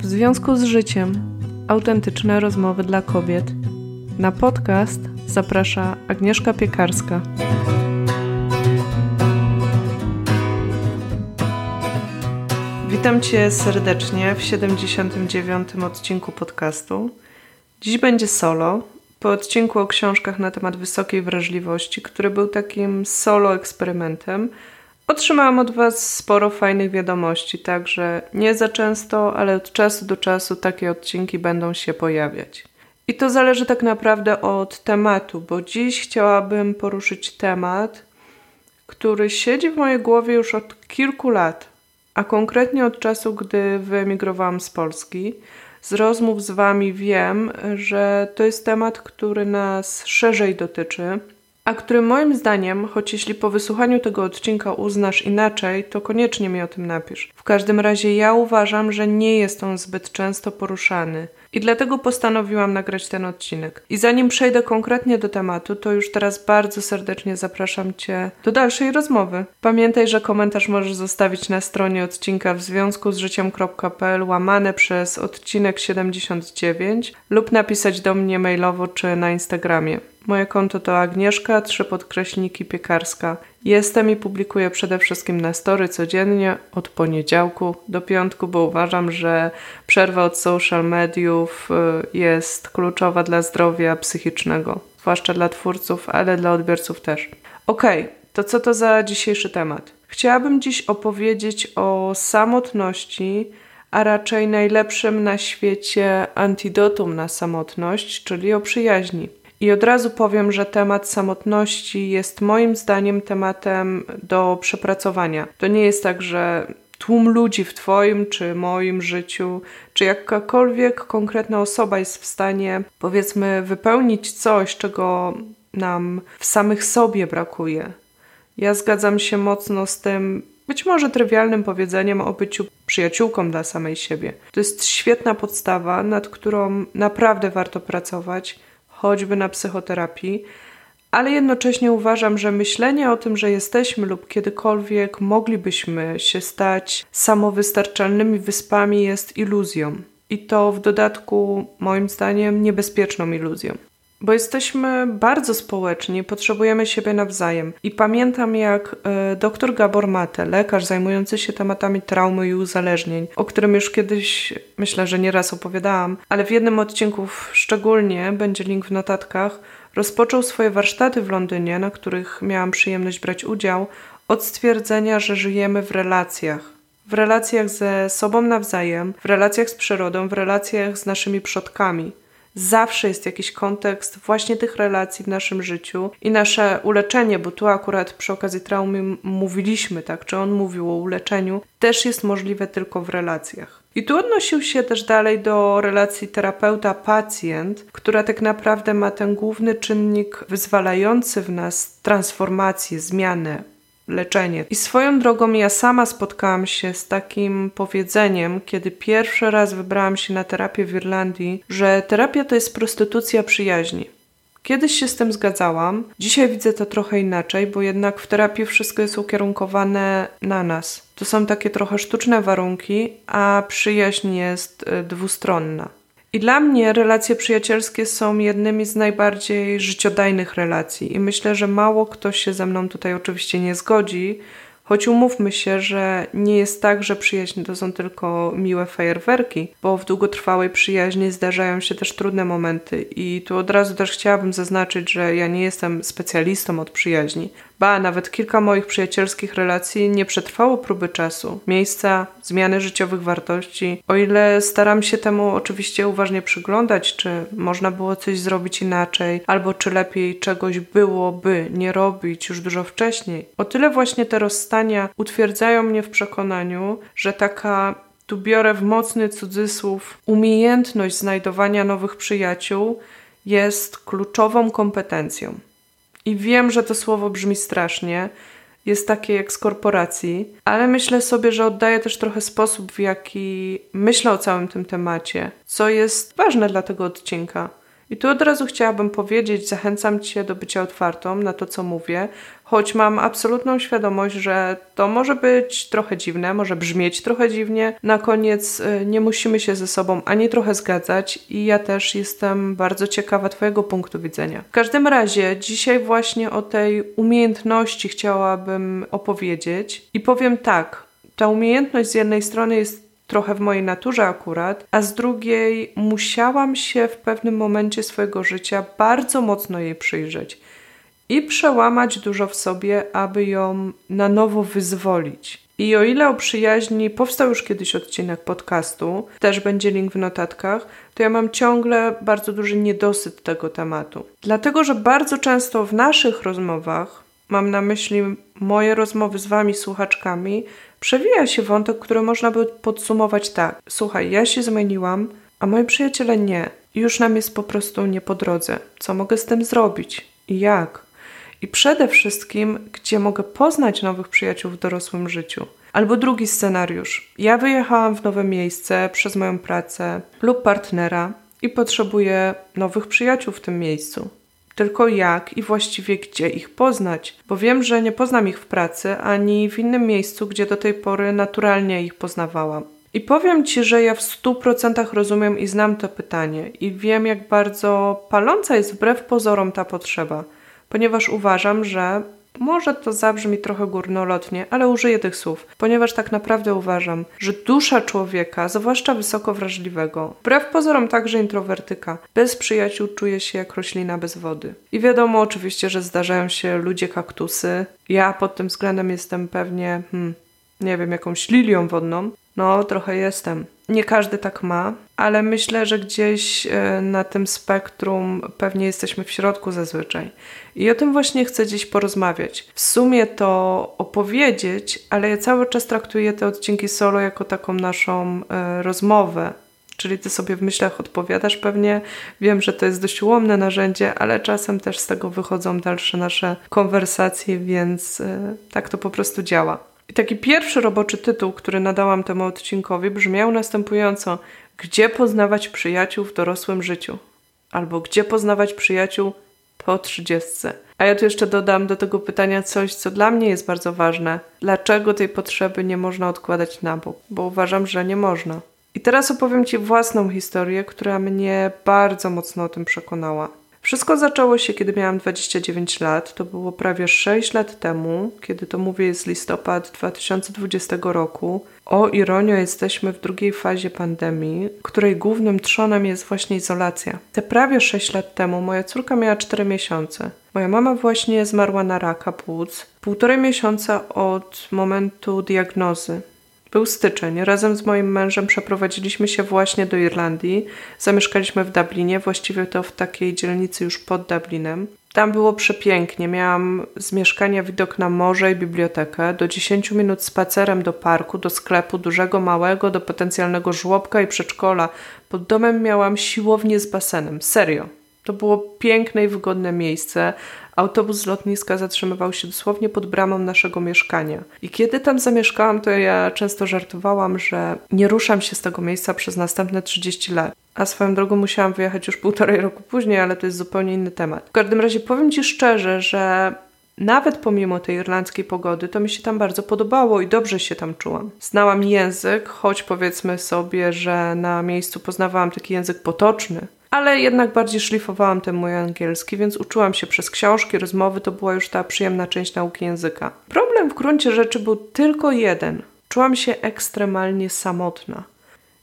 W związku z życiem autentyczne rozmowy dla kobiet. Na podcast zaprasza Agnieszka Piekarska. Witam Cię serdecznie w 79. odcinku podcastu. Dziś będzie solo, po odcinku o książkach na temat wysokiej wrażliwości, który był takim solo eksperymentem. Otrzymałam od Was sporo fajnych wiadomości, także nie za często, ale od czasu do czasu takie odcinki będą się pojawiać. I to zależy tak naprawdę od tematu, bo dziś chciałabym poruszyć temat, który siedzi w mojej głowie już od kilku lat, a konkretnie od czasu, gdy wyemigrowałam z Polski. Z rozmów z Wami wiem, że to jest temat, który nas szerzej dotyczy a który moim zdaniem, choć jeśli po wysłuchaniu tego odcinka uznasz inaczej, to koniecznie mi o tym napisz. W każdym razie ja uważam, że nie jest on zbyt często poruszany. I dlatego postanowiłam nagrać ten odcinek. I zanim przejdę konkretnie do tematu, to już teraz bardzo serdecznie zapraszam Cię do dalszej rozmowy. Pamiętaj, że komentarz możesz zostawić na stronie odcinka w związku z życiem.pl łamane przez odcinek 79 lub napisać do mnie mailowo czy na Instagramie. Moje konto to Agnieszka, trzy podkreślniki piekarska. Jestem i publikuję przede wszystkim na story codziennie od poniedziałku do piątku, bo uważam, że przerwa od social mediów y, jest kluczowa dla zdrowia psychicznego, zwłaszcza dla twórców, ale dla odbiorców też. Okej, okay, to co to za dzisiejszy temat? Chciałabym dziś opowiedzieć o samotności, a raczej najlepszym na świecie antidotum na samotność, czyli o przyjaźni. I od razu powiem, że temat samotności jest moim zdaniem tematem do przepracowania. To nie jest tak, że tłum ludzi w Twoim czy moim życiu, czy jakakolwiek konkretna osoba jest w stanie, powiedzmy, wypełnić coś, czego nam w samych sobie brakuje. Ja zgadzam się mocno z tym, być może trywialnym powiedzeniem o byciu przyjaciółką dla samej siebie. To jest świetna podstawa, nad którą naprawdę warto pracować choćby na psychoterapii, ale jednocześnie uważam, że myślenie o tym, że jesteśmy lub kiedykolwiek moglibyśmy się stać samowystarczalnymi wyspami jest iluzją. I to w dodatku, moim zdaniem, niebezpieczną iluzją bo jesteśmy bardzo społeczni, potrzebujemy siebie nawzajem. I pamiętam, jak y, dr Gabor Mate, lekarz zajmujący się tematami traumy i uzależnień, o którym już kiedyś myślę, że nieraz opowiadałam, ale w jednym odcinku szczególnie, będzie link w notatkach, rozpoczął swoje warsztaty w Londynie, na których miałam przyjemność brać udział, od stwierdzenia, że żyjemy w relacjach. W relacjach ze sobą nawzajem, w relacjach z przyrodą, w relacjach z naszymi przodkami zawsze jest jakiś kontekst właśnie tych relacji w naszym życiu i nasze uleczenie, bo tu akurat przy okazji traumy mówiliśmy, tak, czy on mówił o uleczeniu, też jest możliwe tylko w relacjach. I tu odnosił się też dalej do relacji terapeuta-pacjent, która tak naprawdę ma ten główny czynnik wyzwalający w nas transformację, zmianę, leczenie. I swoją drogą ja sama spotkałam się z takim powiedzeniem, kiedy pierwszy raz wybrałam się na terapię w Irlandii, że terapia to jest prostytucja przyjaźni. Kiedyś się z tym zgadzałam, dzisiaj widzę to trochę inaczej, bo jednak w terapii wszystko jest ukierunkowane na nas. To są takie trochę sztuczne warunki, a przyjaźń jest y, dwustronna. I dla mnie relacje przyjacielskie są jednymi z najbardziej życiodajnych relacji, i myślę, że mało kto się ze mną tutaj oczywiście nie zgodzi, Choć umówmy się, że nie jest tak, że przyjaźń to są tylko miłe fajerwerki, bo w długotrwałej przyjaźni zdarzają się też trudne momenty i tu od razu też chciałabym zaznaczyć, że ja nie jestem specjalistą od przyjaźni. Ba, nawet kilka moich przyjacielskich relacji nie przetrwało próby czasu, miejsca, zmiany życiowych wartości. O ile staram się temu oczywiście uważnie przyglądać, czy można było coś zrobić inaczej, albo czy lepiej czegoś byłoby nie robić już dużo wcześniej, o tyle właśnie te rozstania utwierdzają mnie w przekonaniu, że taka tu biorę w mocny cudzysłów umiejętność znajdowania nowych przyjaciół jest kluczową kompetencją. I wiem, że to słowo brzmi strasznie, jest takie jak z korporacji, ale myślę sobie, że oddaje też trochę sposób, w jaki myślę o całym tym temacie, co jest ważne dla tego odcinka. I tu od razu chciałabym powiedzieć, zachęcam Cię do bycia otwartą na to, co mówię, choć mam absolutną świadomość, że to może być trochę dziwne, może brzmieć trochę dziwnie. Na koniec y, nie musimy się ze sobą ani trochę zgadzać, i ja też jestem bardzo ciekawa Twojego punktu widzenia. W każdym razie, dzisiaj właśnie o tej umiejętności chciałabym opowiedzieć i powiem tak. Ta umiejętność z jednej strony jest trochę w mojej naturze akurat, a z drugiej musiałam się w pewnym momencie swojego życia bardzo mocno jej przyjrzeć i przełamać dużo w sobie, aby ją na nowo wyzwolić. I o ile o przyjaźni powstał już kiedyś odcinek podcastu, też będzie link w notatkach, to ja mam ciągle bardzo duży niedosyt tego tematu. Dlatego, że bardzo często w naszych rozmowach, mam na myśli moje rozmowy z Wami, słuchaczkami, przewija się wątek, który można by podsumować tak. Słuchaj, ja się zmieniłam, a moi przyjaciele nie. Już nam jest po prostu nie po drodze. Co mogę z tym zrobić? I jak? I przede wszystkim, gdzie mogę poznać nowych przyjaciół w dorosłym życiu. Albo drugi scenariusz. Ja wyjechałam w nowe miejsce przez moją pracę lub partnera i potrzebuję nowych przyjaciół w tym miejscu tylko jak i właściwie gdzie ich poznać, bo wiem, że nie poznam ich w pracy ani w innym miejscu, gdzie do tej pory naturalnie ich poznawałam. I powiem Ci, że ja w stu procentach rozumiem i znam to pytanie i wiem, jak bardzo paląca jest wbrew pozorom ta potrzeba, ponieważ uważam, że może to zabrzmi trochę górnolotnie, ale użyję tych słów, ponieważ tak naprawdę uważam, że dusza człowieka, zwłaszcza wysoko wrażliwego, wbrew pozorom także introwertyka, bez przyjaciół czuje się jak roślina bez wody. I wiadomo oczywiście, że zdarzają się ludzie kaktusy. Ja pod tym względem jestem pewnie, hmm, nie wiem, jakąś lilią wodną. No, trochę jestem. Nie każdy tak ma, ale myślę, że gdzieś e, na tym spektrum pewnie jesteśmy w środku zazwyczaj. I o tym właśnie chcę dziś porozmawiać. W sumie to opowiedzieć, ale ja cały czas traktuję te odcinki solo jako taką naszą e, rozmowę. Czyli ty sobie w myślach odpowiadasz pewnie. Wiem, że to jest dość ułomne narzędzie, ale czasem też z tego wychodzą dalsze nasze konwersacje, więc e, tak to po prostu działa. I taki pierwszy roboczy tytuł, który nadałam temu odcinkowi, brzmiał następująco: Gdzie poznawać przyjaciół w dorosłym życiu? Albo gdzie poznawać przyjaciół po trzydziestce? A ja tu jeszcze dodam do tego pytania coś, co dla mnie jest bardzo ważne. Dlaczego tej potrzeby nie można odkładać na bok? Bo uważam, że nie można. I teraz opowiem Ci własną historię, która mnie bardzo mocno o tym przekonała. Wszystko zaczęło się, kiedy miałam 29 lat. To było prawie 6 lat temu, kiedy to mówię, jest listopad 2020 roku. O ironio, jesteśmy w drugiej fazie pandemii, której głównym trzonem jest właśnie izolacja. Te prawie 6 lat temu moja córka miała 4 miesiące. Moja mama właśnie zmarła na raka płuc. Półtorej miesiąca od momentu diagnozy. Był styczeń. Razem z moim mężem przeprowadziliśmy się właśnie do Irlandii. Zamieszkaliśmy w Dublinie, właściwie to w takiej dzielnicy już pod Dublinem. Tam było przepięknie. Miałam z mieszkania widok na morze i bibliotekę, do 10 minut spacerem do parku, do sklepu dużego, małego, do potencjalnego żłobka i przedszkola. Pod domem miałam siłownię z basenem. Serio. To było piękne i wygodne miejsce. Autobus z lotniska zatrzymywał się dosłownie pod bramą naszego mieszkania. I kiedy tam zamieszkałam, to ja często żartowałam, że nie ruszam się z tego miejsca przez następne 30 lat. A swoją drogą musiałam wyjechać już półtorej roku później, ale to jest zupełnie inny temat. W każdym razie powiem Ci szczerze, że nawet pomimo tej irlandzkiej pogody, to mi się tam bardzo podobało i dobrze się tam czułam. Znałam język, choć powiedzmy sobie, że na miejscu poznawałam taki język potoczny, ale jednak bardziej szlifowałam ten mój angielski, więc uczyłam się przez książki, rozmowy, to była już ta przyjemna część nauki języka. Problem w gruncie rzeczy był tylko jeden. Czułam się ekstremalnie samotna.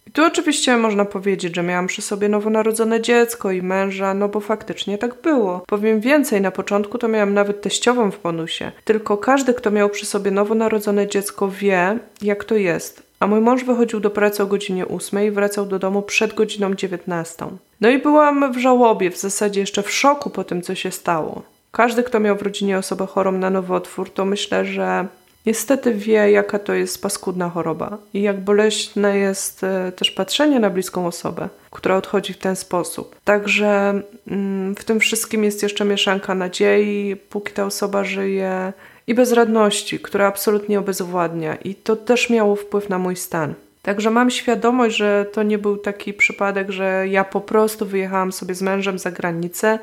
I tu oczywiście można powiedzieć, że miałam przy sobie nowonarodzone dziecko i męża, no bo faktycznie tak było. Powiem więcej, na początku to miałam nawet teściową w bonusie. Tylko każdy, kto miał przy sobie nowonarodzone dziecko wie, jak to jest. A mój mąż wychodził do pracy o godzinie 8 i wracał do domu przed godziną 19. No i byłam w żałobie, w zasadzie jeszcze w szoku po tym, co się stało. Każdy, kto miał w rodzinie osobę chorą na nowotwór, to myślę, że niestety wie, jaka to jest paskudna choroba i jak boleśne jest e, też patrzenie na bliską osobę, która odchodzi w ten sposób. Także mm, w tym wszystkim jest jeszcze mieszanka nadziei, póki ta osoba żyje, i bezradności, która absolutnie obezwładnia, i to też miało wpływ na mój stan. Także mam świadomość, że to nie był taki przypadek, że ja po prostu wyjechałam sobie z mężem za granicę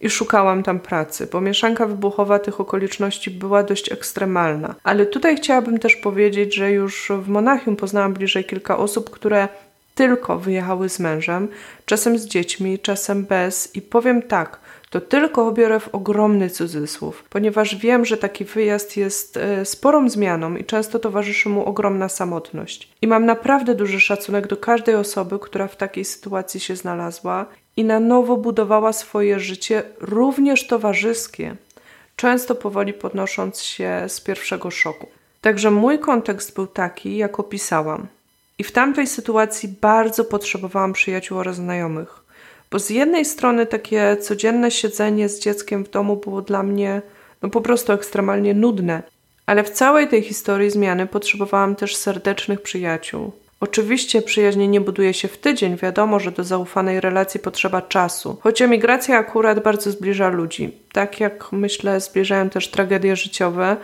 i szukałam tam pracy, bo mieszanka wybuchowa tych okoliczności była dość ekstremalna. Ale tutaj chciałabym też powiedzieć, że już w Monachium poznałam bliżej kilka osób, które tylko wyjechały z mężem, czasem z dziećmi, czasem bez i powiem tak, to tylko obiorę w ogromny cudzysłów, ponieważ wiem, że taki wyjazd jest e, sporą zmianą i często towarzyszy mu ogromna samotność. I mam naprawdę duży szacunek do każdej osoby, która w takiej sytuacji się znalazła i na nowo budowała swoje życie, również towarzyskie, często powoli podnosząc się z pierwszego szoku. Także mój kontekst był taki, jak opisałam. I w tamtej sytuacji bardzo potrzebowałam przyjaciół oraz znajomych. Bo z jednej strony takie codzienne siedzenie z dzieckiem w domu było dla mnie no po prostu ekstremalnie nudne, ale w całej tej historii zmiany potrzebowałam też serdecznych przyjaciół. Oczywiście przyjaźnie nie buduje się w tydzień, wiadomo, że do zaufanej relacji potrzeba czasu. Choć emigracja akurat bardzo zbliża ludzi. Tak jak myślę, zbliżają też tragedie życiowe,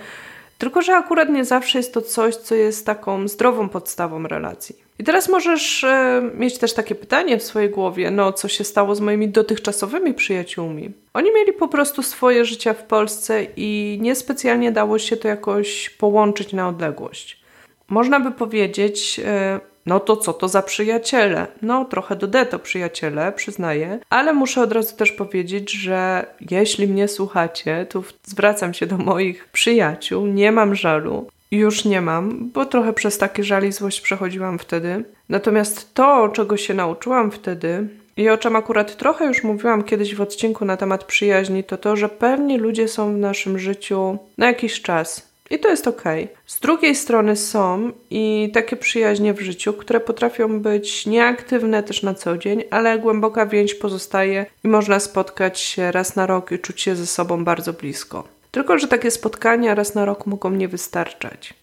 tylko, że akurat nie zawsze jest to coś, co jest taką zdrową podstawą relacji. I teraz możesz e, mieć też takie pytanie w swojej głowie: no, co się stało z moimi dotychczasowymi przyjaciółmi? Oni mieli po prostu swoje życia w Polsce i niespecjalnie dało się to jakoś połączyć na odległość. Można by powiedzieć, e, no to co to za przyjaciele? No, trochę do to przyjaciele, przyznaję, ale muszę od razu też powiedzieć, że jeśli mnie słuchacie, to zwracam się do moich przyjaciół, nie mam żalu. Już nie mam, bo trochę przez takie żal złość przechodziłam wtedy. Natomiast to, czego się nauczyłam wtedy, i o czym akurat trochę już mówiłam kiedyś w odcinku na temat przyjaźni, to to, że pewni ludzie są w naszym życiu na jakiś czas, i to jest ok. Z drugiej strony są i takie przyjaźnie w życiu, które potrafią być nieaktywne też na co dzień, ale głęboka więź pozostaje i można spotkać się raz na rok i czuć się ze sobą bardzo blisko. Tylko, że takie spotkania raz na rok mogą nie wystarczać.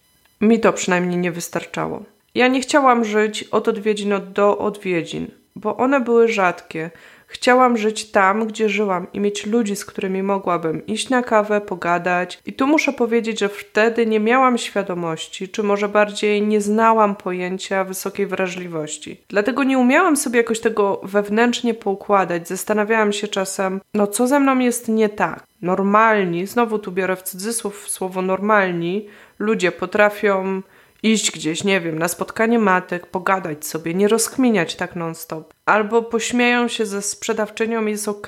Mi to przynajmniej nie wystarczało. Ja nie chciałam żyć od odwiedzin do odwiedzin, bo one były rzadkie. Chciałam żyć tam, gdzie żyłam i mieć ludzi, z którymi mogłabym iść na kawę, pogadać. I tu muszę powiedzieć, że wtedy nie miałam świadomości, czy może bardziej nie znałam pojęcia wysokiej wrażliwości. Dlatego nie umiałam sobie jakoś tego wewnętrznie poukładać. Zastanawiałam się czasem, no co ze mną jest nie tak. Normalni, znowu tu biorę w cudzysłów słowo normalni, ludzie potrafią iść gdzieś, nie wiem, na spotkanie matek, pogadać sobie, nie rozkminiać tak non-stop. Albo pośmieją się ze sprzedawczynią i jest ok.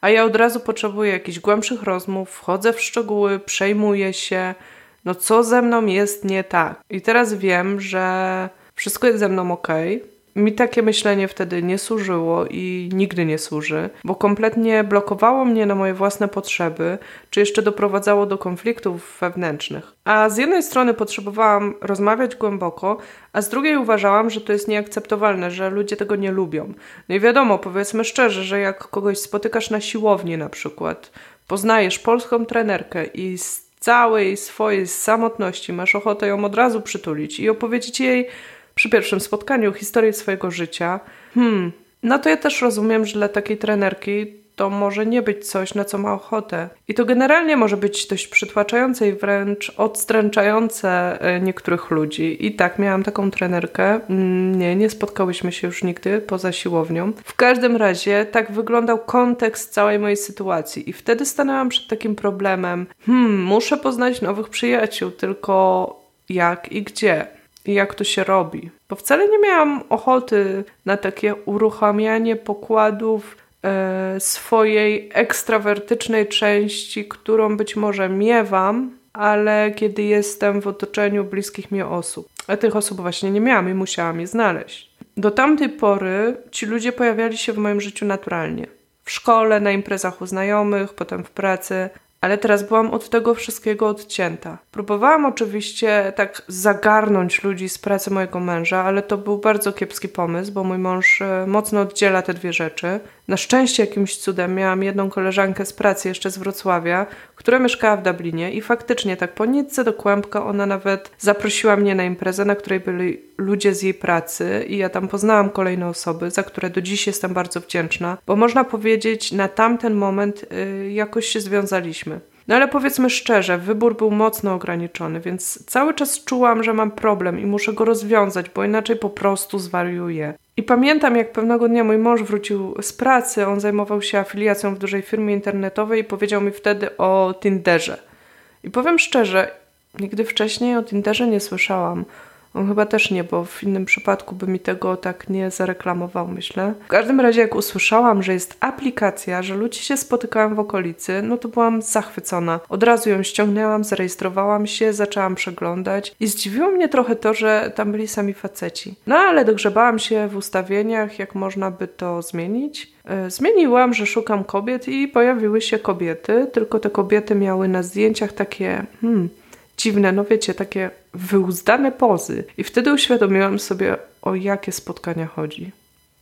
A ja od razu potrzebuję jakichś głębszych rozmów, wchodzę w szczegóły, przejmuję się. No co ze mną jest nie tak? I teraz wiem, że wszystko jest ze mną ok, mi takie myślenie wtedy nie służyło i nigdy nie służy, bo kompletnie blokowało mnie na moje własne potrzeby, czy jeszcze doprowadzało do konfliktów wewnętrznych. A z jednej strony potrzebowałam rozmawiać głęboko, a z drugiej uważałam, że to jest nieakceptowalne, że ludzie tego nie lubią. No i wiadomo, powiedzmy szczerze, że jak kogoś spotykasz na siłowni na przykład, poznajesz polską trenerkę i z całej swojej samotności masz ochotę ją od razu przytulić i opowiedzieć jej przy pierwszym spotkaniu historię swojego życia, hmm, no to ja też rozumiem, że dla takiej trenerki to może nie być coś, na co ma ochotę. I to generalnie może być dość przytłaczające i wręcz odstręczające e, niektórych ludzi. I tak, miałam taką trenerkę. Mm, nie, nie spotkałyśmy się już nigdy poza siłownią. W każdym razie tak wyglądał kontekst całej mojej sytuacji. I wtedy stanęłam przed takim problemem. Hmm, muszę poznać nowych przyjaciół, tylko jak i gdzie? I jak to się robi. Bo wcale nie miałam ochoty na takie uruchamianie pokładów e, swojej ekstrawertycznej części, którą być może miewam, ale kiedy jestem w otoczeniu bliskich mi osób. A tych osób właśnie nie miałam i musiałam je znaleźć. Do tamtej pory ci ludzie pojawiali się w moim życiu naturalnie. W szkole, na imprezach u znajomych, potem w pracy, ale teraz byłam od tego wszystkiego odcięta. Próbowałam oczywiście tak zagarnąć ludzi z pracy mojego męża, ale to był bardzo kiepski pomysł, bo mój mąż e, mocno oddziela te dwie rzeczy. Na szczęście jakimś cudem miałam jedną koleżankę z pracy jeszcze z Wrocławia, która mieszkała w Dublinie i faktycznie tak po nitce do kłębka ona nawet zaprosiła mnie na imprezę, na której byli ludzie z jej pracy i ja tam poznałam kolejne osoby, za które do dziś jestem bardzo wdzięczna, bo można powiedzieć na tamten moment y, jakoś się związaliśmy. No ale powiedzmy szczerze, wybór był mocno ograniczony, więc cały czas czułam, że mam problem i muszę go rozwiązać, bo inaczej po prostu zwariuję. I pamiętam, jak pewnego dnia mój mąż wrócił z pracy, on zajmował się afiliacją w dużej firmie internetowej i powiedział mi wtedy o Tinderze. I powiem szczerze, nigdy wcześniej o Tinderze nie słyszałam. On chyba też nie, bo w innym przypadku by mi tego tak nie zareklamował, myślę. W każdym razie, jak usłyszałam, że jest aplikacja, że ludzie się spotykają w okolicy, no to byłam zachwycona. Od razu ją ściągnęłam, zarejestrowałam się, zaczęłam przeglądać i zdziwiło mnie trochę to, że tam byli sami faceci. No ale dogrzebałam się w ustawieniach, jak można by to zmienić. E, zmieniłam, że szukam kobiet i pojawiły się kobiety, tylko te kobiety miały na zdjęciach takie, hmm, dziwne, no wiecie, takie wyuzdane pozy. I wtedy uświadomiłam sobie, o jakie spotkania chodzi.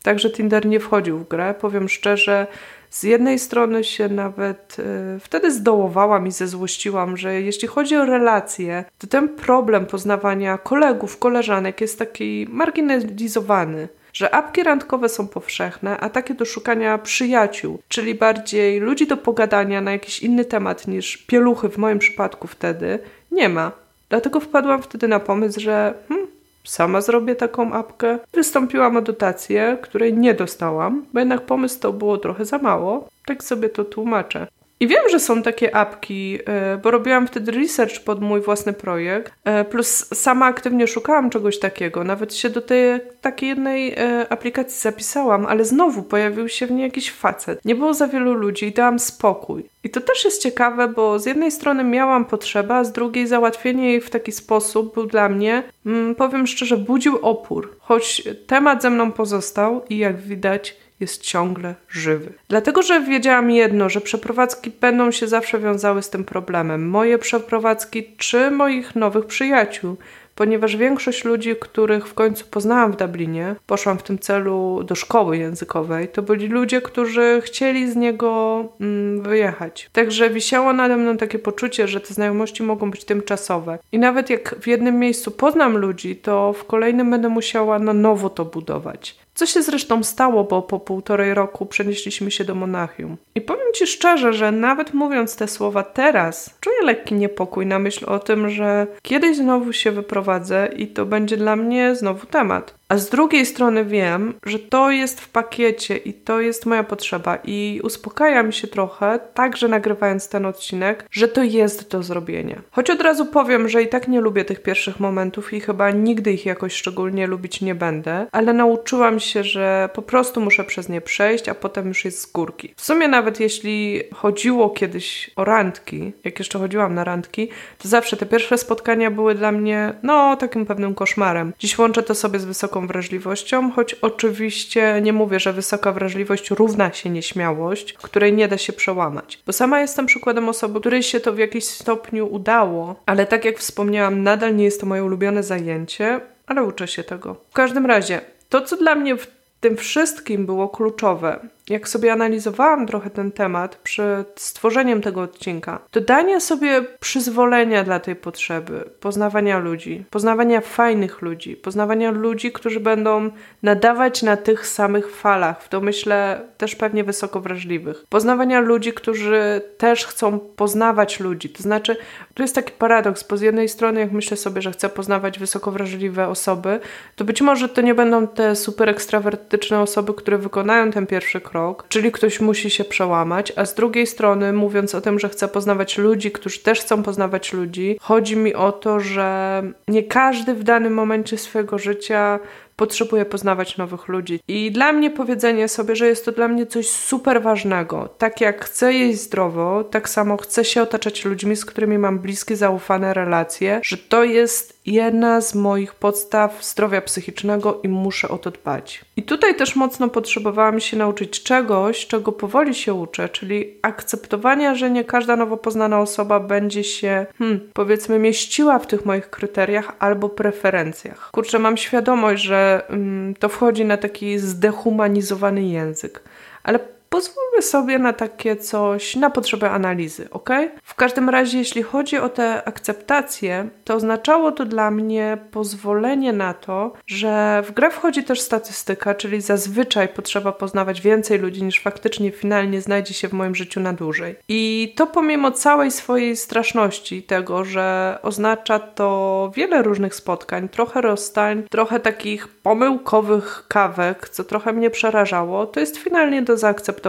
Także Tinder nie wchodził w grę. Powiem szczerze, z jednej strony się nawet yy, wtedy zdołowałam i zezłościłam, że jeśli chodzi o relacje, to ten problem poznawania kolegów, koleżanek jest taki marginalizowany że apki randkowe są powszechne, a takie do szukania przyjaciół, czyli bardziej ludzi do pogadania na jakiś inny temat niż pieluchy w moim przypadku wtedy, nie ma. Dlatego wpadłam wtedy na pomysł, że hmm, sama zrobię taką apkę. Wystąpiłam o dotację, której nie dostałam, bo jednak pomysł to było trochę za mało. Tak sobie to tłumaczę. I wiem, że są takie apki, e, bo robiłam wtedy research pod mój własny projekt, e, plus sama aktywnie szukałam czegoś takiego. Nawet się do tej takiej jednej e, aplikacji zapisałam, ale znowu pojawił się w niej jakiś facet. Nie było za wielu ludzi i dałam spokój. I to też jest ciekawe, bo z jednej strony miałam potrzebę, a z drugiej załatwienie jej w taki sposób był dla mnie, mm, powiem szczerze, budził opór. Choć temat ze mną pozostał i jak widać, jest ciągle żywy. Dlatego, że wiedziałam jedno, że przeprowadzki będą się zawsze wiązały z tym problemem. Moje przeprowadzki czy moich nowych przyjaciół ponieważ większość ludzi, których w końcu poznałam w Dublinie, poszłam w tym celu do szkoły językowej, to byli ludzie, którzy chcieli z niego mm, wyjechać. Także wisiało nade mną takie poczucie, że te znajomości mogą być tymczasowe. I nawet jak w jednym miejscu poznam ludzi, to w kolejnym będę musiała na nowo to budować. Co się zresztą stało, bo po półtorej roku przenieśliśmy się do Monachium. I powiem Ci szczerze, że nawet mówiąc te słowa teraz, czuję lekki niepokój na myśl o tym, że kiedyś znowu się wyprowadzę i to będzie dla mnie znowu temat. A z drugiej strony wiem, że to jest w pakiecie i to jest moja potrzeba i uspokaja mi się trochę, także nagrywając ten odcinek, że to jest do zrobienia. Choć od razu powiem, że i tak nie lubię tych pierwszych momentów i chyba nigdy ich jakoś szczególnie lubić nie będę, ale nauczyłam się, że po prostu muszę przez nie przejść, a potem już jest z górki. W sumie nawet jeśli chodziło kiedyś o randki, jak jeszcze chodziłam na randki, to zawsze te pierwsze spotkania były dla mnie, no, takim pewnym koszmarem. Dziś łączę to sobie z wysoką wrażliwością, choć oczywiście nie mówię, że wysoka wrażliwość równa się nieśmiałość, której nie da się przełamać. Bo sama jestem przykładem osoby, której się to w jakimś stopniu udało, ale tak jak wspomniałam, nadal nie jest to moje ulubione zajęcie, ale uczę się tego. W każdym razie, to co dla mnie w tym wszystkim było kluczowe, jak sobie analizowałam trochę ten temat przed stworzeniem tego odcinka, to danie sobie przyzwolenia dla tej potrzeby, poznawania ludzi, poznawania fajnych ludzi, poznawania ludzi, którzy będą nadawać na tych samych falach, w domyśle też pewnie wysoko wrażliwych, poznawania ludzi, którzy też chcą poznawać ludzi. To znaczy, tu jest taki paradoks, bo z jednej strony, jak myślę sobie, że chcę poznawać wysoko wrażliwe osoby, to być może to nie będą te super ekstrawertyczne osoby, które wykonają ten pierwszy krok krok, czyli ktoś musi się przełamać, a z drugiej strony, mówiąc o tym, że chcę poznawać ludzi, którzy też chcą poznawać ludzi, chodzi mi o to, że nie każdy w danym momencie swojego życia potrzebuję poznawać nowych ludzi. I dla mnie powiedzenie sobie, że jest to dla mnie coś super ważnego. Tak jak chcę jeść zdrowo, tak samo chcę się otaczać ludźmi, z którymi mam bliskie, zaufane relacje, że to jest jedna z moich podstaw zdrowia psychicznego i muszę o to dbać. I tutaj też mocno potrzebowałam się nauczyć czegoś, czego powoli się uczę, czyli akceptowania, że nie każda nowo poznana osoba będzie się, hmm, powiedzmy, mieściła w tych moich kryteriach albo preferencjach. Kurczę, mam świadomość, że hmm, to wchodzi na taki zdehumanizowany język, ale pozwólmy sobie na takie coś, na potrzebę analizy, ok? W każdym razie, jeśli chodzi o tę akceptację, to oznaczało to dla mnie pozwolenie na to, że w grę wchodzi też statystyka, czyli zazwyczaj potrzeba poznawać więcej ludzi niż faktycznie finalnie znajdzie się w moim życiu na dłużej. I to pomimo całej swojej straszności tego, że oznacza to wiele różnych spotkań, trochę rozstań, trochę takich pomyłkowych kawek, co trochę mnie przerażało, to jest finalnie do zaakceptowania,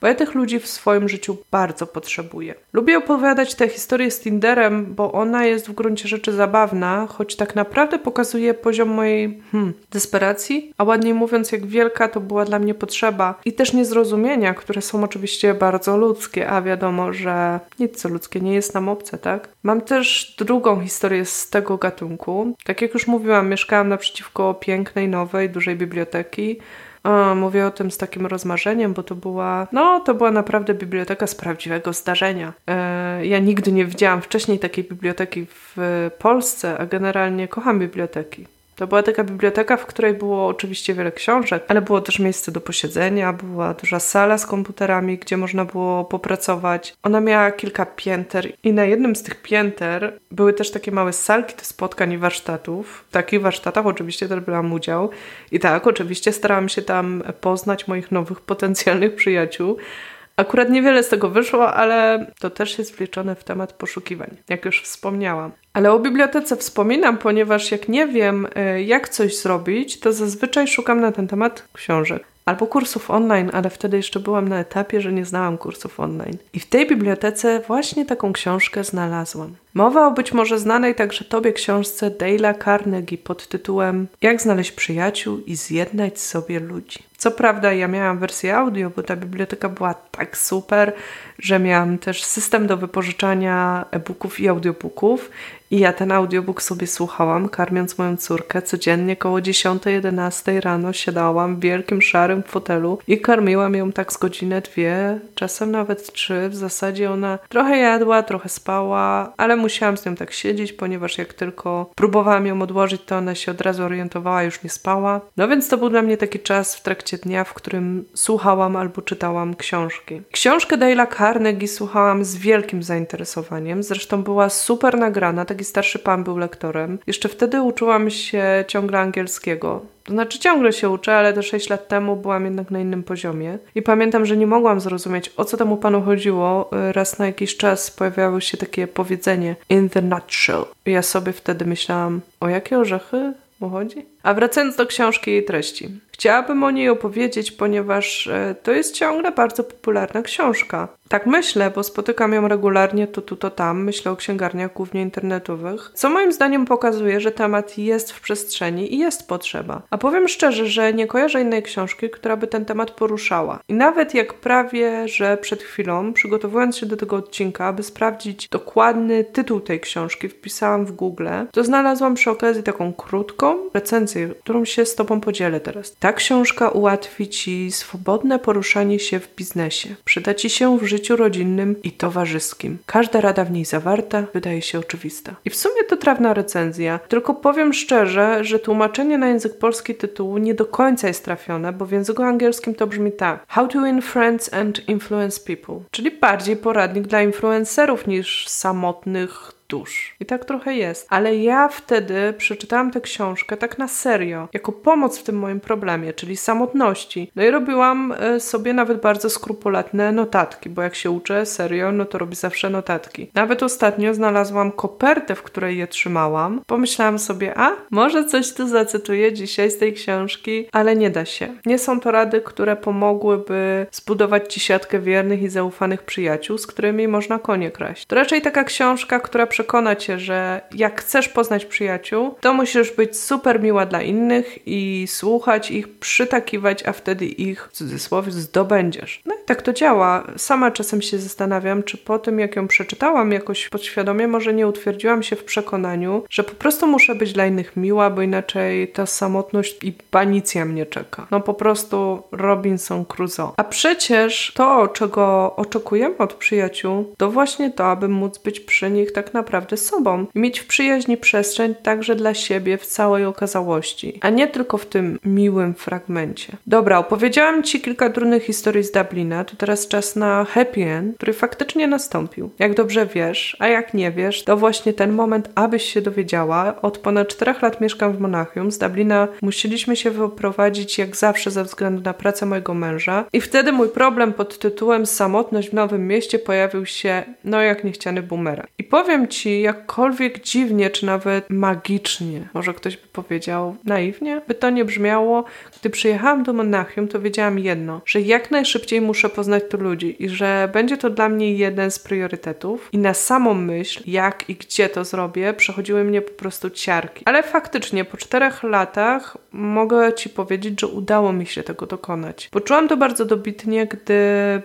bo ja tych ludzi w swoim życiu bardzo potrzebuję. Lubię opowiadać tę historię z Tinderem, bo ona jest w gruncie rzeczy zabawna, choć tak naprawdę pokazuje poziom mojej hmm, desperacji, a ładniej mówiąc, jak wielka to była dla mnie potrzeba i też niezrozumienia, które są oczywiście bardzo ludzkie, a wiadomo, że nic co ludzkie nie jest nam obce, tak? Mam też drugą historię z tego gatunku. Tak jak już mówiłam, mieszkałam naprzeciwko pięknej, nowej, dużej biblioteki. O, mówię o tym z takim rozmarzeniem, bo to była, no, to była naprawdę biblioteka z prawdziwego zdarzenia. E, ja nigdy nie widziałam wcześniej takiej biblioteki w Polsce, a generalnie kocham biblioteki. To była taka biblioteka, w której było oczywiście wiele książek, ale było też miejsce do posiedzenia, była duża sala z komputerami, gdzie można było popracować. Ona miała kilka pięter i na jednym z tych pięter były też takie małe salki do spotkań i warsztatów. W takich warsztatach oczywiście też brałam udział i tak, oczywiście starałam się tam poznać moich nowych potencjalnych przyjaciół. Akurat niewiele z tego wyszło, ale to też jest wliczone w temat poszukiwań, jak już wspomniałam. Ale o bibliotece wspominam, ponieważ jak nie wiem, y, jak coś zrobić, to zazwyczaj szukam na ten temat książek albo kursów online, ale wtedy jeszcze byłam na etapie, że nie znałam kursów online. I w tej bibliotece właśnie taką książkę znalazłam. Mowa o być może znanej także Tobie książce Dale'a Carnegie pod tytułem Jak znaleźć przyjaciół i zjednać sobie ludzi. Co prawda ja miałam wersję audio, bo ta biblioteka była tak super, że miałam też system do wypożyczania e-booków i audiobooków i ja ten audiobook sobie słuchałam, karmiąc moją córkę. Codziennie koło 10-11 rano siadałam w wielkim szarym fotelu i karmiłam ją tak z godzinę, dwie, czasem nawet trzy. W zasadzie ona trochę jadła, trochę spała, ale musiałam z nią tak siedzieć, ponieważ jak tylko próbowałam ją odłożyć, to ona się od razu orientowała, już nie spała. No więc to był dla mnie taki czas w trakcie dnia, w którym słuchałam albo czytałam książki. Książkę Dale'a Carnegie słuchałam z wielkim zainteresowaniem, zresztą była super nagrana, taki starszy pan był lektorem. Jeszcze wtedy uczyłam się ciągle angielskiego. To znaczy ciągle się uczę, ale te 6 lat temu byłam jednak na innym poziomie. I pamiętam, że nie mogłam zrozumieć, o co temu panu chodziło. Raz na jakiś czas pojawiało się takie powiedzenie in the nutshell. I ja sobie wtedy myślałam, o jakie orzechy mu chodzi? A wracając do książki i jej treści. Chciałabym o niej opowiedzieć, ponieważ e, to jest ciągle bardzo popularna książka. Tak myślę, bo spotykam ją regularnie to tu, to tam. Myślę o księgarniach głównie internetowych, co moim zdaniem pokazuje, że temat jest w przestrzeni i jest potrzeba. A powiem szczerze, że nie kojarzę innej książki, która by ten temat poruszała. I nawet jak prawie, że przed chwilą, przygotowując się do tego odcinka, aby sprawdzić dokładny tytuł tej książki, wpisałam w Google, to znalazłam przy okazji taką krótką recenzję, którą się z Tobą podzielę teraz. Ta książka ułatwi Ci swobodne poruszanie się w biznesie. Przyda Ci się w życiu rodzinnym i towarzyskim. Każda rada w niej zawarta wydaje się oczywista. I w sumie to trawna recenzja, tylko powiem szczerze, że tłumaczenie na język polski tytułu nie do końca jest trafione, bo w języku angielskim to brzmi tak: How to win friends and influence people, czyli bardziej poradnik dla influencerów niż samotnych dusz. I tak trochę jest. Ale ja wtedy przeczytałam tę książkę tak na serio, jako pomoc w tym moim problemie, czyli samotności. No i robiłam e, sobie nawet bardzo skrupulatne notatki, bo jak się uczę serio, no to robię zawsze notatki. Nawet ostatnio znalazłam kopertę, w której je trzymałam. Pomyślałam sobie, a może coś tu zacytuję dzisiaj z tej książki, ale nie da się. Nie są to rady, które pomogłyby zbudować ci siatkę wiernych i zaufanych przyjaciół, z którymi można konie kraść. To raczej taka książka, która przekona cię, że jak chcesz poznać przyjaciół, to musisz być super miła dla innych i słuchać ich, przytakiwać, a wtedy ich w cudzysłowie zdobędziesz. No i tak to działa. Sama czasem się zastanawiam, czy po tym jak ją przeczytałam jakoś podświadomie, może nie utwierdziłam się w przekonaniu, że po prostu muszę być dla innych miła, bo inaczej ta samotność i panicja mnie czeka. No po prostu Robinson Crusoe. A przecież to, czego oczekujemy od przyjaciół, to właśnie to, aby móc być przy nich tak naprawdę naprawdę sobą i mieć w przyjaźni przestrzeń także dla siebie w całej okazałości, a nie tylko w tym miłym fragmencie. Dobra, opowiedziałam Ci kilka trudnych historii z Dublina, to teraz czas na happy end, który faktycznie nastąpił. Jak dobrze wiesz, a jak nie wiesz, to właśnie ten moment, abyś się dowiedziała. Od ponad czterech lat mieszkam w Monachium. Z Dublina musieliśmy się wyprowadzić jak zawsze ze względu na pracę mojego męża i wtedy mój problem pod tytułem samotność w nowym mieście pojawił się, no jak niechciany bumerang. I powiem Ci, jakkolwiek dziwnie, czy nawet magicznie, może ktoś by powiedział naiwnie, by to nie brzmiało, gdy przyjechałam do Monachium, to wiedziałam jedno, że jak najszybciej muszę poznać tu ludzi i że będzie to dla mnie jeden z priorytetów. I na samą myśl, jak i gdzie to zrobię, przechodziły mnie po prostu ciarki. Ale faktycznie po czterech latach mogę Ci powiedzieć, że udało mi się tego dokonać. Poczułam to bardzo dobitnie, gdy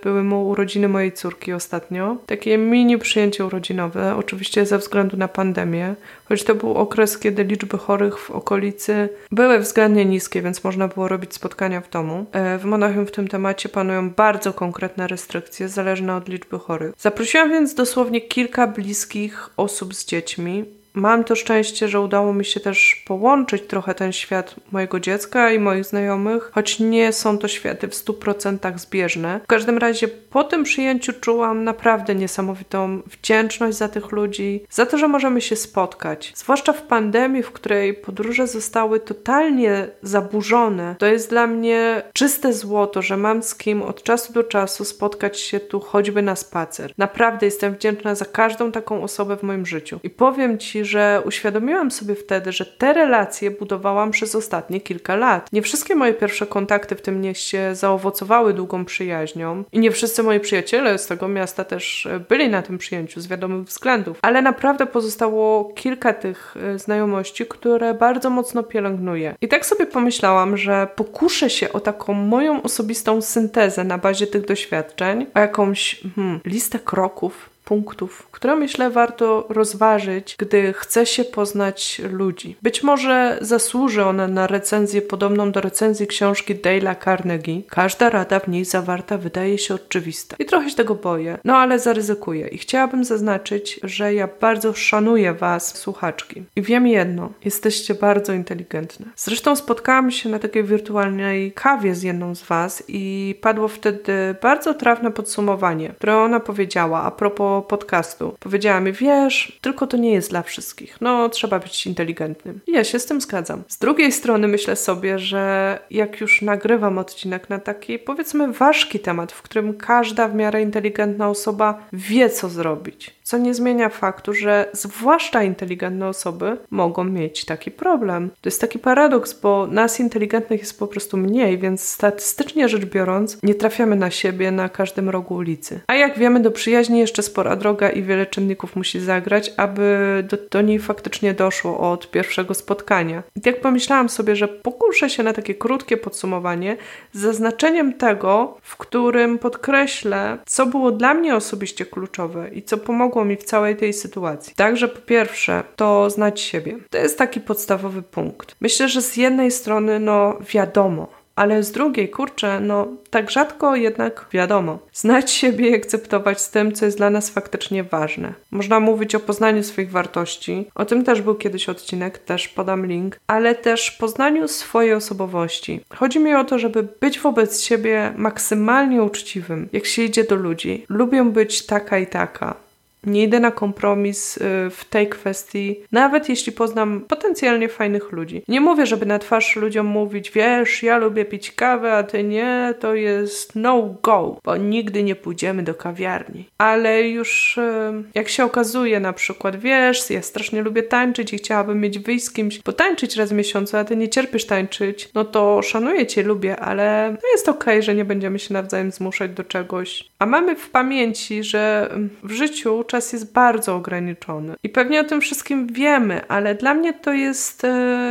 były mu urodziny mojej córki ostatnio. Takie mini przyjęcie urodzinowe, oczywiście ze względu na pandemię, choć to był okres, kiedy liczby chorych w okolicy były względnie niskie, więc można było robić spotkania w domu. E, w Monachium w tym temacie panują bardzo konkretne restrykcje, zależne od liczby chorych. Zaprosiłam więc dosłownie kilka bliskich osób z dziećmi Mam to szczęście, że udało mi się też połączyć trochę ten świat mojego dziecka i moich znajomych, choć nie są to światy w 100% zbieżne. W każdym razie po tym przyjęciu czułam naprawdę niesamowitą wdzięczność za tych ludzi, za to, że możemy się spotkać. Zwłaszcza w pandemii, w której podróże zostały totalnie zaburzone. To jest dla mnie czyste złoto, że mam z kim od czasu do czasu spotkać się tu choćby na spacer. Naprawdę jestem wdzięczna za każdą taką osobę w moim życiu. I powiem Ci, że uświadomiłam sobie wtedy, że te relacje budowałam przez ostatnie kilka lat. Nie wszystkie moje pierwsze kontakty w tym mieście zaowocowały długą przyjaźnią i nie wszyscy moi przyjaciele z tego miasta też e, byli na tym przyjęciu z wiadomych względów, ale naprawdę pozostało kilka tych e, znajomości, które bardzo mocno pielęgnuję. I tak sobie pomyślałam, że pokuszę się o taką moją osobistą syntezę na bazie tych doświadczeń, o jakąś hmm, listę kroków, punktów, które myślę warto rozważyć, gdy chce się poznać ludzi. Być może zasłuży ona na recenzję podobną do recenzji książki Dale'a Carnegie. Każda rada w niej zawarta wydaje się oczywista. I trochę się tego boję, no ale zaryzykuję. I chciałabym zaznaczyć, że ja bardzo szanuję Was, słuchaczki. I wiem jedno, jesteście bardzo inteligentne. Zresztą spotkałam się na takiej wirtualnej kawie z jedną z Was i padło wtedy bardzo trafne podsumowanie, które ona powiedziała a propos podcastu. Powiedziała mi, wiesz, tylko to nie jest dla wszystkich. No, trzeba być inteligentnym. I ja się z tym zgadzam. Z drugiej strony myślę sobie, że jak już nagrywam odcinek na taki, powiedzmy, ważki temat, w którym każda w miarę inteligentna osoba wie, co zrobić, co nie zmienia faktu, że zwłaszcza inteligentne osoby mogą mieć taki problem. To jest taki paradoks, bo nas inteligentnych jest po prostu mniej, więc statystycznie rzecz biorąc, nie trafiamy na siebie na każdym rogu ulicy. A jak wiemy, do przyjaźni jeszcze spora droga i wiele czynników musi zagrać, aby do, do niej faktycznie doszło od pierwszego spotkania. I tak pomyślałam sobie, że pokuszę się na takie krótkie podsumowanie z zaznaczeniem tego, w którym podkreślę, co było dla mnie osobiście kluczowe i co pomogło pomogło mi w całej tej sytuacji. Także po pierwsze, to znać siebie. To jest taki podstawowy punkt. Myślę, że z jednej strony, no wiadomo, ale z drugiej, kurczę, no tak rzadko jednak wiadomo. Znać siebie i akceptować z tym, co jest dla nas faktycznie ważne. Można mówić o poznaniu swoich wartości, o tym też był kiedyś odcinek, też podam link, ale też poznaniu swojej osobowości. Chodzi mi o to, żeby być wobec siebie maksymalnie uczciwym, jak się idzie do ludzi. Lubię być taka i taka nie idę na kompromis y, w tej kwestii, nawet jeśli poznam potencjalnie fajnych ludzi. Nie mówię, żeby na twarz ludziom mówić, wiesz, ja lubię pić kawę, a ty nie, to jest no go, bo nigdy nie pójdziemy do kawiarni. Ale już y, jak się okazuje, na przykład, wiesz, ja strasznie lubię tańczyć i chciałabym mieć wyjść z kimś, potańczyć raz w miesiącu, a ty nie cierpisz tańczyć, no to szanuję cię, lubię, ale no jest okej, okay, że nie będziemy się nawzajem zmuszać do czegoś. A mamy w pamięci, że w życiu czas jest bardzo ograniczony. I pewnie o tym wszystkim wiemy, ale dla mnie to jest e,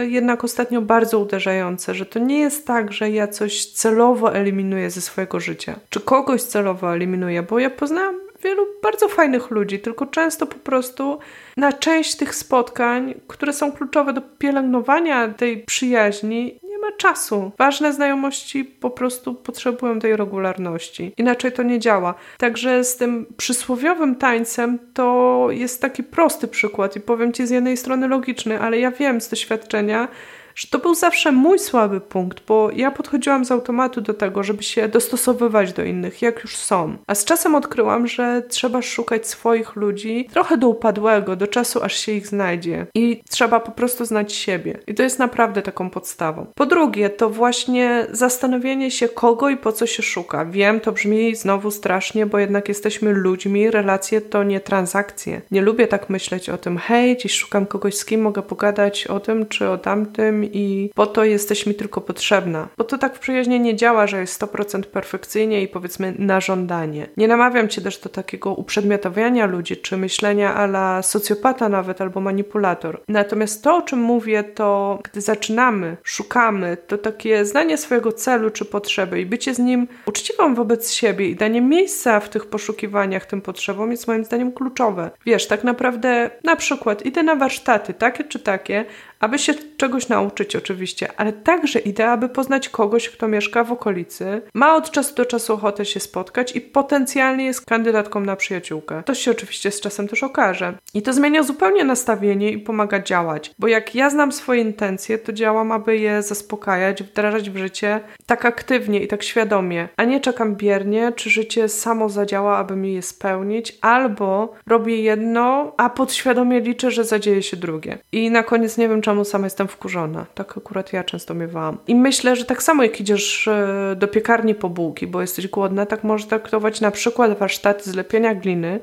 jednak ostatnio bardzo uderzające, że to nie jest tak, że ja coś celowo eliminuję ze swojego życia, czy kogoś celowo eliminuję, bo ja poznałam wielu bardzo fajnych ludzi, tylko często po prostu na część tych spotkań, które są kluczowe do pielęgnowania tej przyjaźni, czasu. Ważne znajomości po prostu potrzebują tej regularności. Inaczej to nie działa. Także z tym przysłowiowym tańcem to jest taki prosty przykład i powiem Ci z jednej strony logiczny, ale ja wiem z doświadczenia, że to był zawsze mój słaby punkt, bo ja podchodziłam z automatu do tego, żeby się dostosowywać do innych, jak już są. A z czasem odkryłam, że trzeba szukać swoich ludzi trochę do upadłego, do czasu aż się ich znajdzie. I trzeba po prostu znać siebie. I to jest naprawdę taką podstawą. Po drugie, to właśnie zastanowienie się, kogo i po co się szuka. Wiem, to brzmi znowu strasznie, bo jednak jesteśmy ludźmi, relacje to nie transakcje. Nie lubię tak myśleć o tym, hej, dziś szukam kogoś, z kim mogę pogadać o tym czy o tamtym i po to jesteś mi tylko potrzebna. Bo to tak w przyjaźni nie działa, że jest 100% perfekcyjnie i powiedzmy na żądanie. Nie namawiam cię też do takiego uprzedmiotawiania ludzi, czy myślenia ala socjopata nawet albo manipulator. Natomiast to, o czym mówię, to gdy zaczynamy, szukamy, to takie znanie swojego celu czy potrzeby i bycie z nim uczciwą wobec siebie i danie miejsca w tych poszukiwaniach tym potrzebom jest moim zdaniem kluczowe. Wiesz, tak naprawdę na przykład idę na warsztaty, takie czy takie, aby się czegoś nauczyć oczywiście, ale także idea, aby poznać kogoś, kto mieszka w okolicy, ma od czasu do czasu ochotę się spotkać i potencjalnie jest kandydatką na przyjaciółkę. To się oczywiście z czasem też okaże. I to zmienia zupełnie nastawienie i pomaga działać, bo jak ja znam swoje intencje, to działam, aby je zaspokajać, wdrażać w życie tak aktywnie i tak świadomie, a nie czekam biernie, czy życie samo zadziała, aby mi je spełnić, albo robię jedno, a podświadomie liczę, że zadzieje się drugie. I na koniec nie wiem, czy czemu sama jestem wkurzona. Tak akurat ja często miewałam. I myślę, że tak samo jak idziesz e, do piekarni po bułki, bo jesteś głodna, tak możesz traktować na przykład warsztaty zlepienia gliny,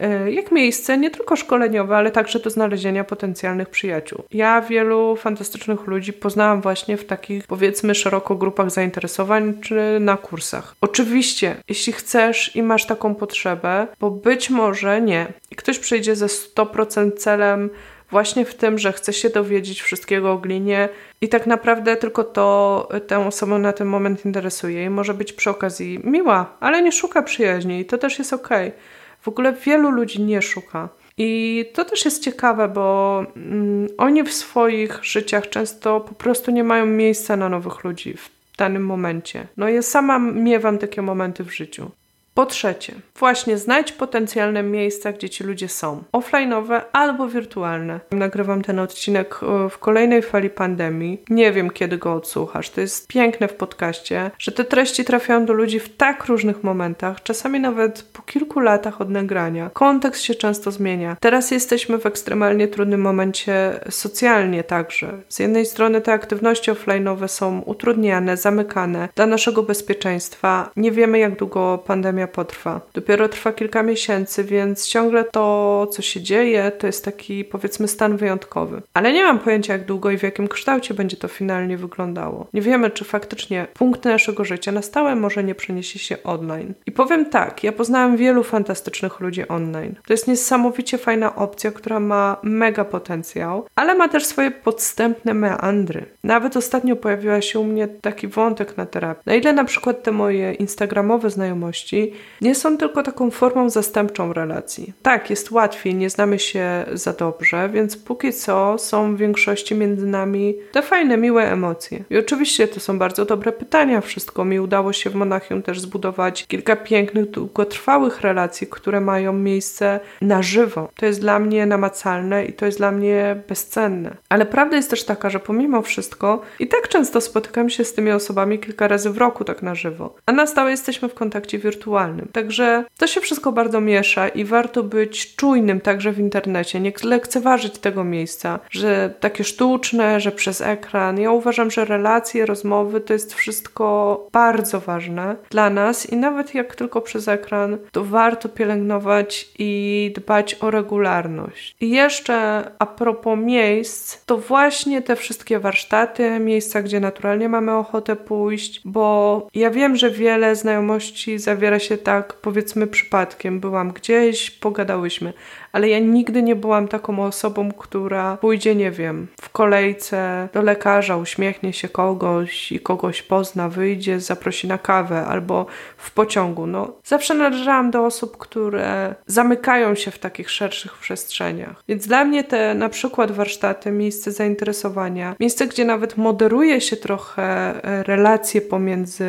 e, jak miejsce nie tylko szkoleniowe, ale także do znalezienia potencjalnych przyjaciół. Ja wielu fantastycznych ludzi poznałam właśnie w takich, powiedzmy, szeroko grupach zainteresowań czy na kursach. Oczywiście, jeśli chcesz i masz taką potrzebę, bo być może nie, i ktoś przyjdzie ze 100% celem właśnie w tym, że chce się dowiedzieć wszystkiego o glinie i tak naprawdę tylko to tę osobę na ten moment interesuje i może być przy okazji miła, ale nie szuka przyjaźni i to też jest. Okay. W ogóle wielu ludzi nie szuka. I to też jest ciekawe, bo mm, oni w swoich życiach często po prostu nie mają miejsca na nowych ludzi w danym momencie. No ja sama miewam takie momenty w życiu. Po trzecie, właśnie znajdź potencjalne miejsca, gdzie ci ludzie są. Offline'owe albo wirtualne. Nagrywam ten odcinek e, w kolejnej fali pandemii. Nie wiem, kiedy go odsłuchasz. To jest piękne w podcaście, że te treści trafiają do ludzi w tak różnych momentach, czasami nawet po kilku latach od nagrania. Kontekst się często zmienia. Teraz jesteśmy w ekstremalnie trudnym momencie socjalnie także. Z jednej strony te aktywności offline'owe są utrudniane, zamykane dla naszego bezpieczeństwa. Nie wiemy, jak długo pandemia pandemia potrwa. Dopiero trwa kilka miesięcy, więc ciągle to, co się dzieje, to jest taki powiedzmy stan wyjątkowy. Ale nie mam pojęcia, jak długo i w jakim kształcie będzie to finalnie wyglądało. Nie wiemy, czy faktycznie punkt naszego życia na stałe może nie przeniesie się online. I powiem tak, ja poznałem wielu fantastycznych ludzi online. To jest niesamowicie fajna opcja, która ma mega potencjał, ale ma też swoje podstępne meandry. Nawet ostatnio pojawiła się u mnie taki wątek na terapii. Na ile na przykład te moje instagramowe znajomości nie są tylko taką formą zastępczą relacji. Tak, jest łatwiej, nie znamy się za dobrze, więc póki co są w większości między nami te fajne, miłe emocje. I oczywiście to są bardzo dobre pytania, wszystko mi udało się w Monachium też zbudować kilka pięknych, długotrwałych relacji, które mają miejsce na żywo. To jest dla mnie namacalne i to jest dla mnie bezcenne. Ale prawda jest też taka, że pomimo wszystko i tak często spotykam się z tymi osobami kilka razy w roku tak na żywo, a na stałe jesteśmy w kontakcie wirtualnym Także to się wszystko bardzo miesza i warto być czujnym także w internecie, nie lekceważyć tego miejsca, że takie sztuczne, że przez ekran. Ja uważam, że relacje, rozmowy to jest wszystko bardzo ważne dla nas i nawet jak tylko przez ekran, to warto pielęgnować i dbać o regularność. I jeszcze a propos miejsc, to właśnie te wszystkie warsztaty, miejsca, gdzie naturalnie mamy ochotę pójść, bo ja wiem, że wiele znajomości zawiera się tak, powiedzmy, przypadkiem. Byłam gdzieś, pogadałyśmy, ale ja nigdy nie byłam taką osobą, która pójdzie, nie wiem, w kolejce do lekarza, uśmiechnie się kogoś i kogoś pozna, wyjdzie, zaprosi na kawę albo w pociągu. No, zawsze należałam do osób, które zamykają się w takich szerszych przestrzeniach. Więc dla mnie te na przykład warsztaty, miejsce zainteresowania, miejsce, gdzie nawet moderuje się trochę e, relacje pomiędzy,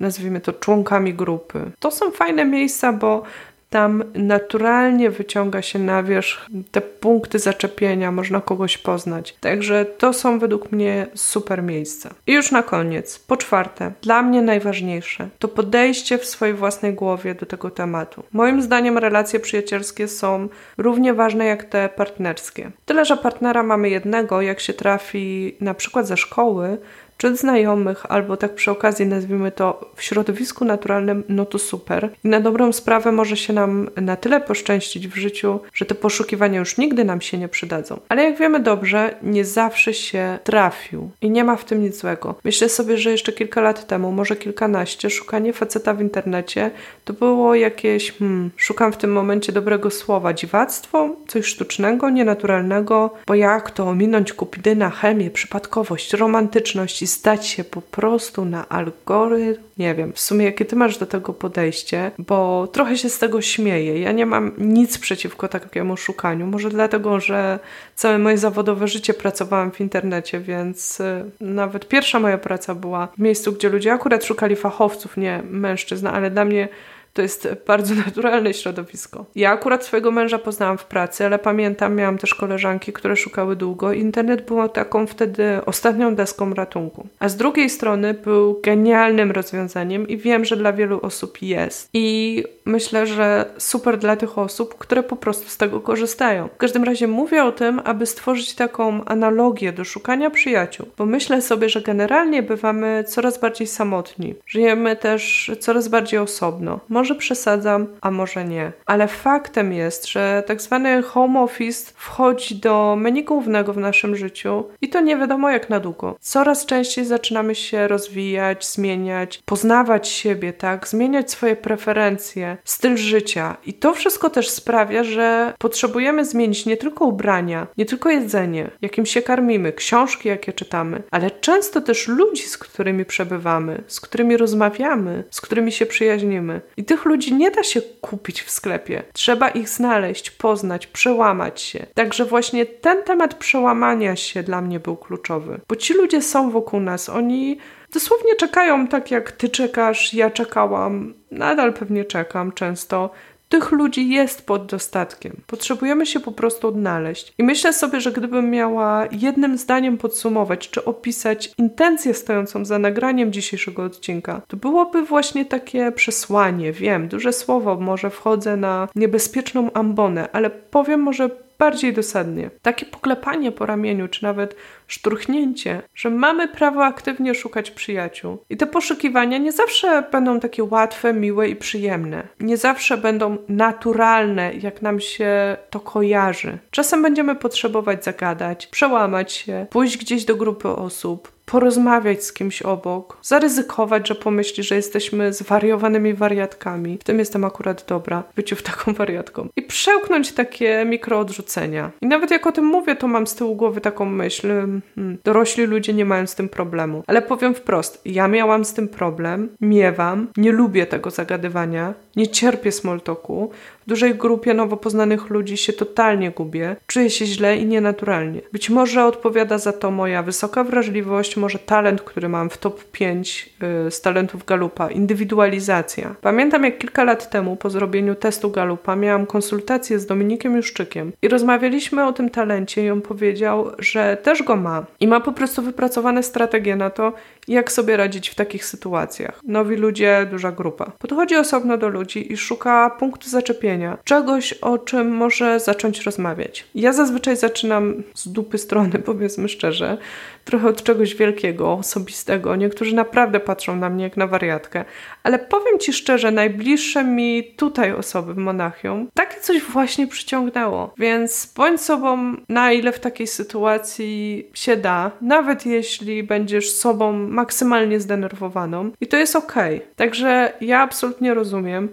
nazwijmy to, członkami grupy. To są fajne miejsca, bo tam naturalnie wyciąga się na wierzch te punkty zaczepienia, można kogoś poznać. Także to są według mnie super miejsca. I już na koniec, po czwarte, dla mnie najważniejsze to podejście w swojej własnej głowie do tego tematu. Moim zdaniem relacje przyjacielskie są równie ważne jak te partnerskie. Tyle, że partnera mamy jednego, jak się trafi na przykład ze szkoły, czy znajomych, albo tak przy okazji nazwijmy to w środowisku naturalnym, no to super. I na dobrą sprawę może się nam na tyle poszczęścić w życiu, że te poszukiwania już nigdy nam się nie przydadzą. Ale jak wiemy dobrze, nie zawsze się trafił i nie ma w tym nic złego. Myślę sobie, że jeszcze kilka lat temu, może kilkanaście, szukanie faceta w internecie to było jakieś, hmm, szukam w tym momencie dobrego słowa, dziwactwo, coś sztucznego, nienaturalnego, bo jak to ominąć kupidyna, chemię, przypadkowość, romantyczność stać się po prostu na algorytm. Nie wiem, w sumie jakie ty masz do tego podejście, bo trochę się z tego śmieję. Ja nie mam nic przeciwko takiemu szukaniu. Może dlatego, że całe moje zawodowe życie pracowałam w internecie, więc y, nawet pierwsza moja praca była w miejscu, gdzie ludzie akurat szukali fachowców, nie mężczyzn, ale dla mnie to jest bardzo naturalne środowisko. Ja akurat swojego męża poznałam w pracy, ale pamiętam, miałam też koleżanki, które szukały długo. Internet był taką wtedy ostatnią deską ratunku. A z drugiej strony był genialnym rozwiązaniem i wiem, że dla wielu osób jest. I myślę, że super dla tych osób, które po prostu z tego korzystają. W każdym razie mówię o tym, aby stworzyć taką analogię do szukania przyjaciół, bo myślę sobie, że generalnie bywamy coraz bardziej samotni. Żyjemy też coraz bardziej osobno. Może przesadzam, a może nie. Ale faktem jest, że tak zwany home office wchodzi do menu głównego w naszym życiu i to nie wiadomo jak na długo. Coraz częściej zaczynamy się rozwijać, zmieniać, poznawać siebie, tak? Zmieniać swoje preferencje, styl życia. I to wszystko też sprawia, że potrzebujemy zmienić nie tylko ubrania, nie tylko jedzenie, jakim się karmimy, książki, jakie czytamy, ale często też ludzi, z którymi przebywamy, z którymi rozmawiamy, z którymi się przyjaźnimy. I tych ludzi nie da się kupić w sklepie. Trzeba ich znaleźć, poznać, przełamać się. Także właśnie ten temat przełamania się dla mnie był kluczowy, bo ci ludzie są wokół nas, oni dosłownie czekają tak jak ty czekasz, ja czekałam, nadal pewnie czekam często tych ludzi jest pod dostatkiem. Potrzebujemy się po prostu odnaleźć. I myślę sobie, że gdybym miała jednym zdaniem podsumować, czy opisać intencję stojącą za nagraniem dzisiejszego odcinka, to byłoby właśnie takie przesłanie. Wiem, duże słowo, może wchodzę na niebezpieczną ambonę, ale powiem może bardziej dosadnie. Takie poklepanie po ramieniu, czy nawet szturchnięcie, że mamy prawo aktywnie szukać przyjaciół. I te poszukiwania nie zawsze będą takie łatwe, miłe i przyjemne. Nie zawsze będą naturalne, jak nam się to kojarzy. Czasem będziemy potrzebować zagadać, przełamać się, pójść gdzieś do grupy osób, porozmawiać z kimś obok, zaryzykować, że pomyśli, że jesteśmy zwariowanymi wariatkami. W tym jestem akurat dobra, byciu w taką wariatką. I przełknąć takie mikroodrzucenia. I nawet jak o tym mówię, to mam z tyłu głowy taką myśl, hmm, dorośli ludzie nie mają z tym problemu. Ale powiem wprost, ja miałam z tym problem, miewam, nie lubię tego zagadywania, nie cierpię smoltoku, w dużej grupie nowo poznanych ludzi się totalnie gubię, czuję się źle i nienaturalnie. Być może odpowiada za to moja wysoka wrażliwość, może talent, który mam w top 5 yy, z talentów Galupa, indywidualizacja. Pamiętam jak kilka lat temu po zrobieniu testu Galupa miałam konsultację z Dominikiem Juszczykiem i rozmawialiśmy o tym talencie i on powiedział, że też go ma i ma po prostu wypracowane strategie na to, jak sobie radzić w takich sytuacjach. Nowi ludzie, duża grupa. Podchodzi osobno do ludzi i szuka punktu zaczepienia, czegoś, o czym może zacząć rozmawiać. Ja zazwyczaj zaczynam z dupy strony, powiedzmy szczerze, trochę od czegoś wielkiego, osobistego. Niektórzy naprawdę patrzą na mnie jak na wariatkę, ale powiem Ci szczerze, najbliższe mi tutaj osoby w Monachium takie coś właśnie przyciągnęło. Więc bądź sobą, na ile w takiej sytuacji się da, nawet jeśli będziesz sobą maksymalnie zdenerwowaną i to jest ok. Także ja absolutnie rozumiem,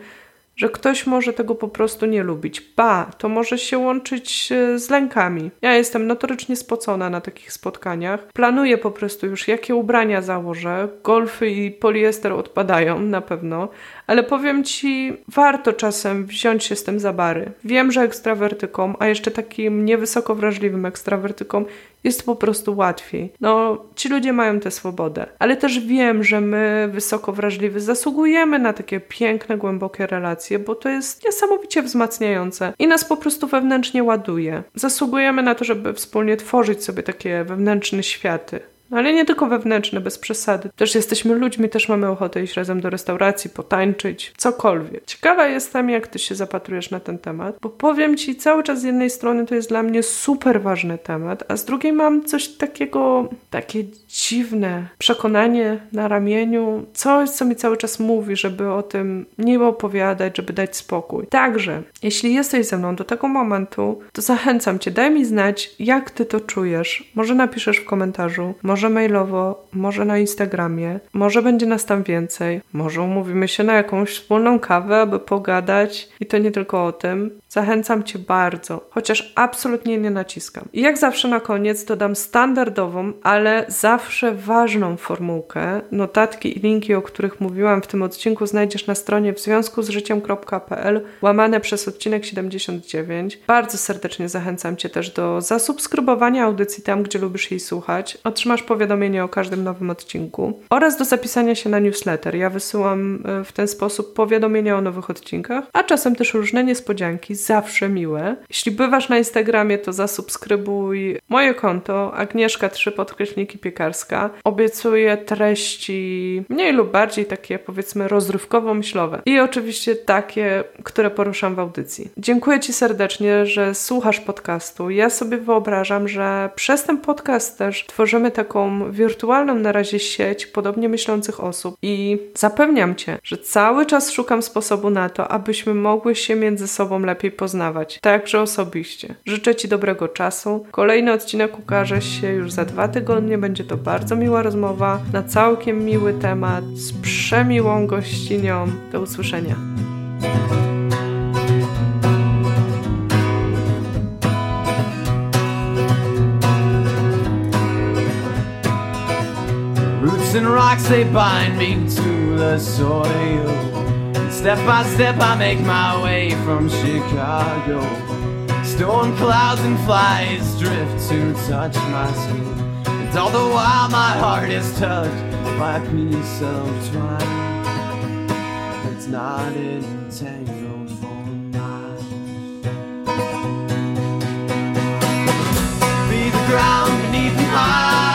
że ktoś może tego po prostu nie lubić. Ba, to może się łączyć e, z lękami. Ja jestem notorycznie spocona na takich spotkaniach. Planuję po prostu już, jakie ubrania założę. Golfy i poliester odpadają na pewno, ale powiem ci, warto czasem wziąć się z tym za bary. Wiem, że ekstrawertykom, a jeszcze takim niewysoko wrażliwym ekstrawertykom jest po prostu łatwiej. No, ci ludzie mają tę swobodę, ale też wiem, że my, wysoko wrażliwi, zasługujemy na takie piękne, głębokie relacje, bo to jest niesamowicie wzmacniające i nas po prostu wewnętrznie ładuje. Zasługujemy na to, żeby wspólnie tworzyć sobie takie wewnętrzne światy. No ale nie tylko wewnętrzne, bez przesady. Też jesteśmy ludźmi, też mamy ochotę iść razem do restauracji, potańczyć, cokolwiek. Ciekawa jestem, jak ty się zapatrujesz na ten temat, bo powiem ci, cały czas z jednej strony to jest dla mnie super ważny temat, a z drugiej mam coś takiego, takie dziwne przekonanie na ramieniu, coś, co mi cały czas mówi, żeby o tym nie opowiadać, żeby dać spokój. Także, jeśli jesteś ze mną do tego momentu, to zachęcam cię, daj mi znać, jak ty to czujesz. Może napiszesz w komentarzu, może mailowo, może na Instagramie, może będzie nas tam więcej, może umówimy się na jakąś wspólną kawę, aby pogadać i to nie tylko o tym. Zachęcam cię bardzo, chociaż absolutnie nie naciskam. I jak zawsze na koniec dodam standardową, ale zawsze ważną formułkę. Notatki i linki, o których mówiłam w tym odcinku, znajdziesz na stronie w związku z życiem.pl łamane przez odcinek 79. Bardzo serdecznie zachęcam cię też do zasubskrybowania audycji tam, gdzie lubisz jej słuchać. Otrzymasz powiadomienie o każdym nowym odcinku oraz do zapisania się na newsletter. Ja wysyłam e, w ten sposób powiadomienia o nowych odcinkach, a czasem też różne niespodzianki, zawsze miłe. Jeśli bywasz na Instagramie, to zasubskrybuj moje konto Agnieszka 3 podkreśniki piekarska. Obiecuję treści mniej lub bardziej takie powiedzmy rozrywkowo-myślowe i oczywiście takie, które poruszam w audycji. Dziękuję Ci serdecznie, że słuchasz podcastu. Ja sobie wyobrażam, że przez ten podcast też tworzymy taką wirtualną na razie sieć podobnie myślących osób i zapewniam Cię, że cały czas szukam sposobu na to, abyśmy mogły się między sobą lepiej poznawać, także osobiście. Życzę Ci dobrego czasu. Kolejny odcinek ukaże się już za dwa tygodnie. Będzie to bardzo miła rozmowa na całkiem miły temat z przemiłą gościnią. Do usłyszenia. And rocks they bind me to the soil. Step by step I make my way from Chicago. Storm clouds and flies drift to touch my skin. And all the while my heart is touched by a piece of twine. It's not entangled for mine. Be the ground beneath my